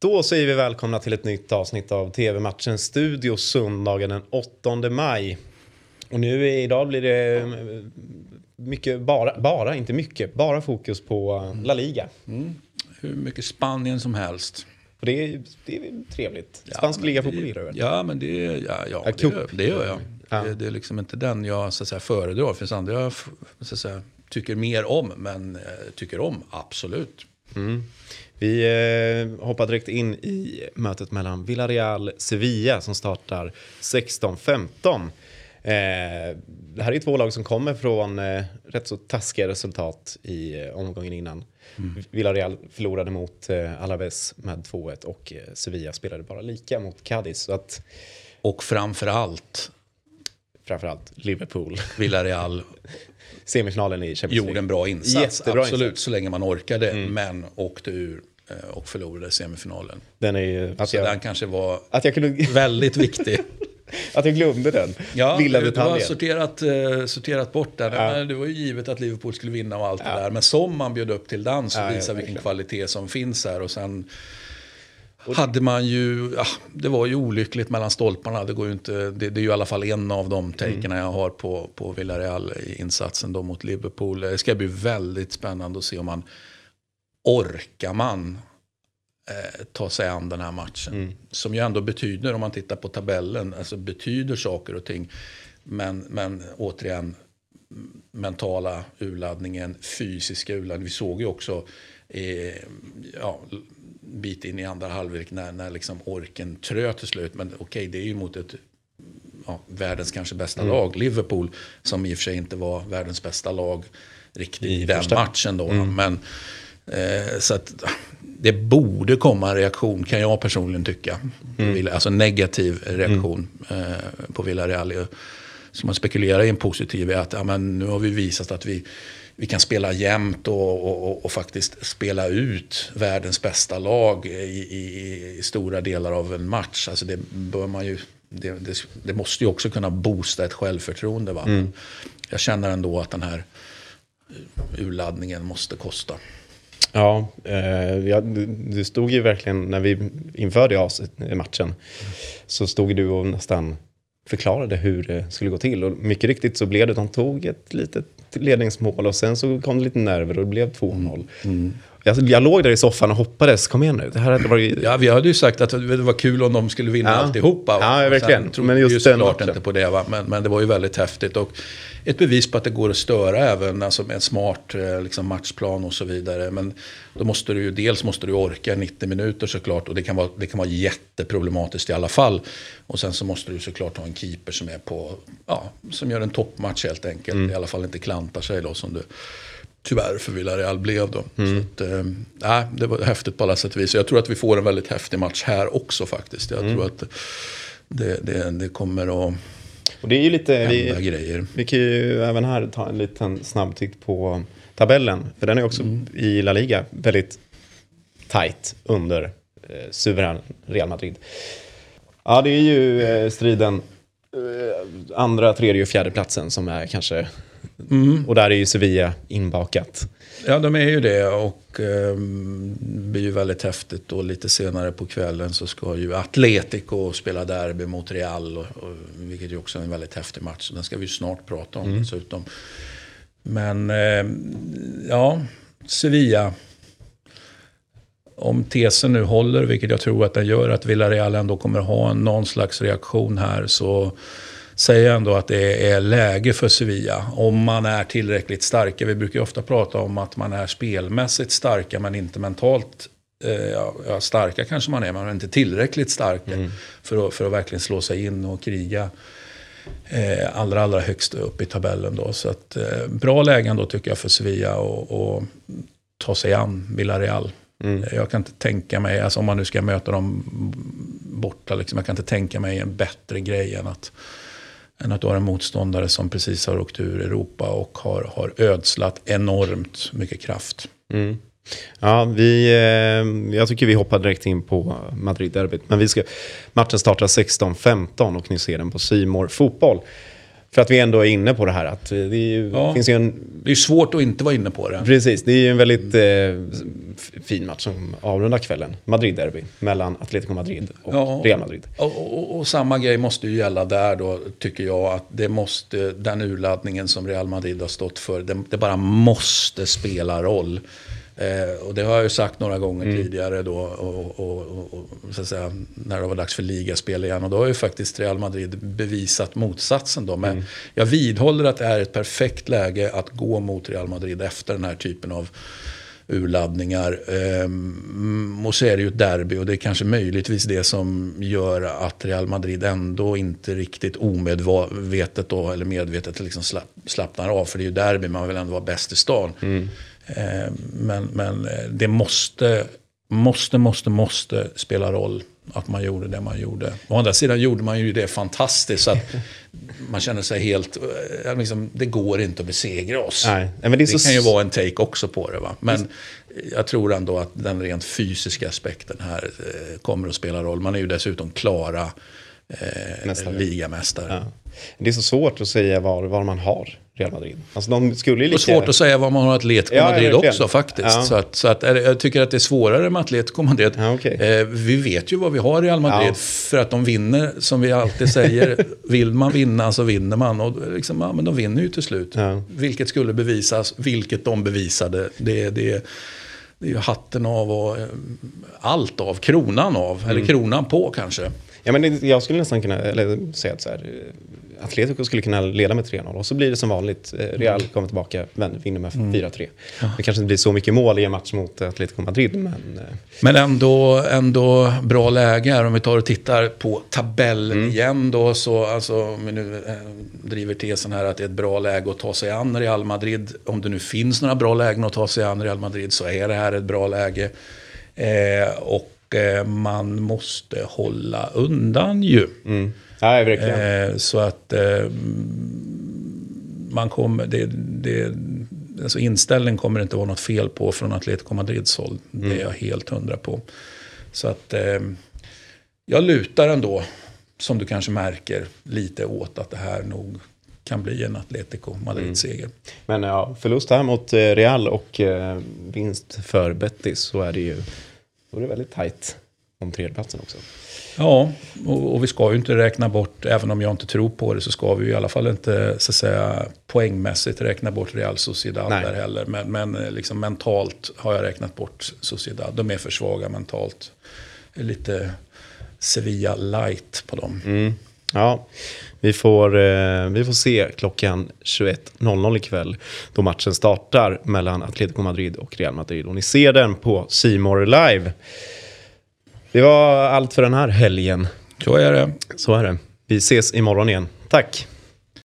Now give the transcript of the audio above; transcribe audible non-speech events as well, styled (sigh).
Då säger vi välkomna till ett nytt avsnitt av TV-matchen Studio söndagen den 8 maj. Och nu idag blir det eh, mycket, bara, bara, inte mycket, bara fokus på eh, La Liga. Mm. Hur mycket Spanien som helst. Och det, är, det är trevligt. Spansk ja, ligafotboll gillar du Ja, men det, ja, ja, ja det, gör, det gör jag. Ja. Det, det, är liksom inte den jag så att säga, föredrar. Det finns andra jag så att säga, tycker mer om, men eh, tycker om, absolut. Mm. Vi eh, hoppar direkt in i mötet mellan Villarreal Sevilla som startar 16-15. Eh, det här är två lag som kommer från eh, rätt så taskiga resultat i eh, omgången innan. Mm. Villarreal förlorade mot eh, Alaves med 2-1 och eh, Sevilla spelade bara lika mot Cadiz. Så att, och framförallt framförallt Liverpool. Villarreal. (laughs) Semifinalen i Champions League. Gjorde en bra insats, Jättebra absolut, insats. så länge man orkade. Mm. Men åkte ur eh, och förlorade semifinalen. Den är ju... Så jag, den kanske var att jag kunde... väldigt viktig. (laughs) att jag glömde den ja, lilla detaljen. Du har sorterat, uh, sorterat bort den. Ja. Det var ju givet att Liverpool skulle vinna och allt ja. det där. Men som man bjöd upp till dans och ja, visar vilken kvalitet som finns här. Och sen hade man ju, ja, det var ju olyckligt mellan stolparna. Det, går ju inte, det, det är ju i alla fall en av de takerna mm. jag har på, på Villarreal-insatsen då mot Liverpool. Det ska bli väldigt spännande att se om man orkar man eh, ta sig an den här matchen. Mm. Som ju ändå betyder, om man tittar på tabellen, alltså betyder saker och ting. Men, men återigen, mentala urladdningen, fysiska urladdningen. Vi såg ju också eh, ja, bit in i andra halvlek när, när liksom orken tröt till slut. Men okej, okay, det är ju mot ett ja, världens kanske bästa mm. lag, Liverpool, som i och för sig inte var världens bästa lag riktigt i, den matchen då. Mm. Men, eh, så att det borde komma en reaktion, kan jag personligen tycka. Mm. Alltså negativ reaktion mm. eh, på Villarreal. Så man spekulerar i en positiv är att ja, men nu har vi visat att vi vi kan spela jämnt och, och, och, faktiskt spela ut världens bästa lag i, i, i, stora delar av en match. Alltså det, bör man ju, det, det, det måste ju också kunna boosta ett självförtroende. Va? Mm. Jag känner ändå att den här urladdningen måste kosta. Ja, eh, du stod ju verkligen när vi införde matchen så stod du och nästan förklarade hur det skulle gå till. Och mycket riktigt så blev det, de tog ett litet ledningsmål och sen så kom det lite nerver och det blev 2-0. Mm. mm. Jag, jag låg där i soffan och hoppades, kom igen nu. Det här hade varit... Ja, vi hade ju sagt att det var kul om de skulle vinna ja. alltihopa. Ja, verkligen. Sen men just, just den klart inte på det, va? Men, men det var ju väldigt häftigt. Och ett bevis på att det går att störa även alltså med en smart eh, liksom matchplan och så vidare. Men då måste du ju, dels måste du orka 90 minuter såklart. Och det kan, vara, det kan vara jätteproblematiskt i alla fall. Och sen så måste du såklart ha en keeper som är på, ja, som gör en toppmatch helt enkelt. Mm. I alla fall inte klantar sig då som du tyvärr för Villarreal blev då. Mm. Så att, äh, det var häftigt på alla sätt och vis. Jag tror att vi får en väldigt häftig match här också faktiskt. Jag mm. tror att det, det, det kommer att och det är ju lite, vi, grejer. vi kan ju även här ta en liten snabb titt på tabellen. För den är också mm. i La Liga väldigt tight under eh, suverän Real Madrid. Ja, det är ju eh, striden eh, andra, tredje och fjärde platsen som är kanske Mm. Och där är ju Sevilla inbakat. Ja, de är ju det och eh, det blir ju väldigt häftigt. Och lite senare på kvällen så ska ju Atletico spela derby mot Real. Och, och, vilket ju också är en väldigt häftig match. Den ska vi ju snart prata om mm. dessutom. Men eh, ja, Sevilla. Om tesen nu håller, vilket jag tror att den gör, att Villarreal ändå kommer ha någon slags reaktion här. så säger ändå att det är läge för Sevilla. Om man är tillräckligt starka. Vi brukar ofta prata om att man är spelmässigt starka men inte mentalt eh, ja, starka kanske man är, men inte tillräckligt starka mm. för, att, för att verkligen slå sig in och kriga eh, allra, allra högst upp i tabellen. Då. Så att, eh, bra lägen då tycker jag för Sevilla att ta sig an Villarreal. Mm. Jag kan inte tänka mig, alltså om man nu ska möta dem borta, liksom, jag kan inte tänka mig en bättre grej än att än att du har en motståndare som precis har åkt ur Europa och har, har ödslat enormt mycket kraft. Mm. Ja, vi, eh, jag tycker vi hoppar direkt in på Madrid-derbyt. Men vi ska, matchen startar 16.15 och ni ser den på Simor Fotboll. För att vi ändå är inne på det här. Att det, ju, ja. finns ju en... det är svårt att inte vara inne på det. Precis, det är ju en väldigt eh, fin match som avrundar kvällen. Madrid-derby mellan Atletico Madrid och ja, Real Madrid. Och, och, och, samma grej måste ju gälla där då, tycker jag. Att det måste, den urladdningen som Real Madrid har stått för, det, det bara måste spela roll. Eh, och det har jag ju sagt några gånger mm. tidigare då, och, och, och, så att säga, när det var dags för ligaspel igen. Och då har ju faktiskt Real Madrid bevisat motsatsen då. Men mm. jag vidhåller att det är ett perfekt läge att gå mot Real Madrid efter den här typen av urladdningar. Ehm, och så är det ju ett derby och det är kanske möjligtvis det som gör att Real Madrid ändå inte riktigt omedvetet då, eller medvetet liksom slappnar av. För det är ju derby, man vill ändå vara bäst i stan. Mm. Eh, men, men eh, det måste, måste, måste, måste spela roll att man gjorde det man gjorde. Å andra sidan gjorde man ju det fantastiskt. Så att (laughs) man känner sig helt... Eh, liksom, det går inte att besegra oss. Nej, men det, det kan ju vara en take också på det. Va? Men jag tror ändå att den rent fysiska aspekten här kommer att spela roll. Man är ju dessutom klara eh, ligamästare. Ja. Det är så svårt att säga var, var man har Real Madrid. Alltså de skulle lika... Och svårt att säga vad man har Atletico ja, Madrid också faktiskt. Ja. Så, att, så att, jag tycker att det är svårare med Atletico Madrid. Ja, okay. eh, vi vet ju vad vi har i Real Madrid. För att de vinner, som vi alltid säger. (laughs) vill man vinna så vinner man. Och liksom, ja, men de vinner ju till slut. Vilket skulle bevisas, vilket de bevisade. Det, det, det är ju hatten av och eh, allt av, kronan av. Mm. Eller kronan på kanske. Ja, men det, jag skulle nästan kunna eller, säga att så här, Atletico skulle kunna leda med 3-0 och så blir det som vanligt. Eh, Real mm. kommer tillbaka, vinner med 4-3. Mm. Det kanske inte blir så mycket mål i en match mot Atletico Madrid. Men, eh, men ändå, ändå bra läge här. Om vi tar och tittar på tabellen mm. igen då. Så alltså, om vi nu eh, driver tesen här att det är ett bra läge att ta sig an Real Madrid. Om det nu finns några bra lägen att ta sig an Real Madrid så är det här ett bra läge. Eh, och eh, man måste hålla undan ju. Mm. Ja, verkligen. Eh, så att eh, man kommer, det, det, alltså inställning kommer det inte vara något fel på från Atletico Madrids håll. Mm. Det är jag helt hundra på. Så att eh, jag lutar ändå, som du kanske märker, lite åt att det här nog kan bli en Atletico Madrid-seger. Mm. Men ja, förlust här mot eh, Real och eh, vinst för Betis så är det ju då är det väldigt tajt om tredjeplatsen också. Ja, och, och, vi ska ju inte räkna bort, även om jag inte tror på det, så ska vi i alla fall inte så att säga, poängmässigt räkna bort Real Sociedad Nej. där heller. Men, men eh, liksom mentalt har jag räknat bort Sociedad. De är för svaga mentalt. Lite Sevilla light på dem. Mm. Ja, vi får, eh, vi får se klockan 21.00 ikväll då matchen startar mellan Atletico Madrid och Real Madrid. Och ni ser den på Simor Live. Det var allt för den här helgen. Så är det. Så är det. Vi ses imorgon igen. Tack.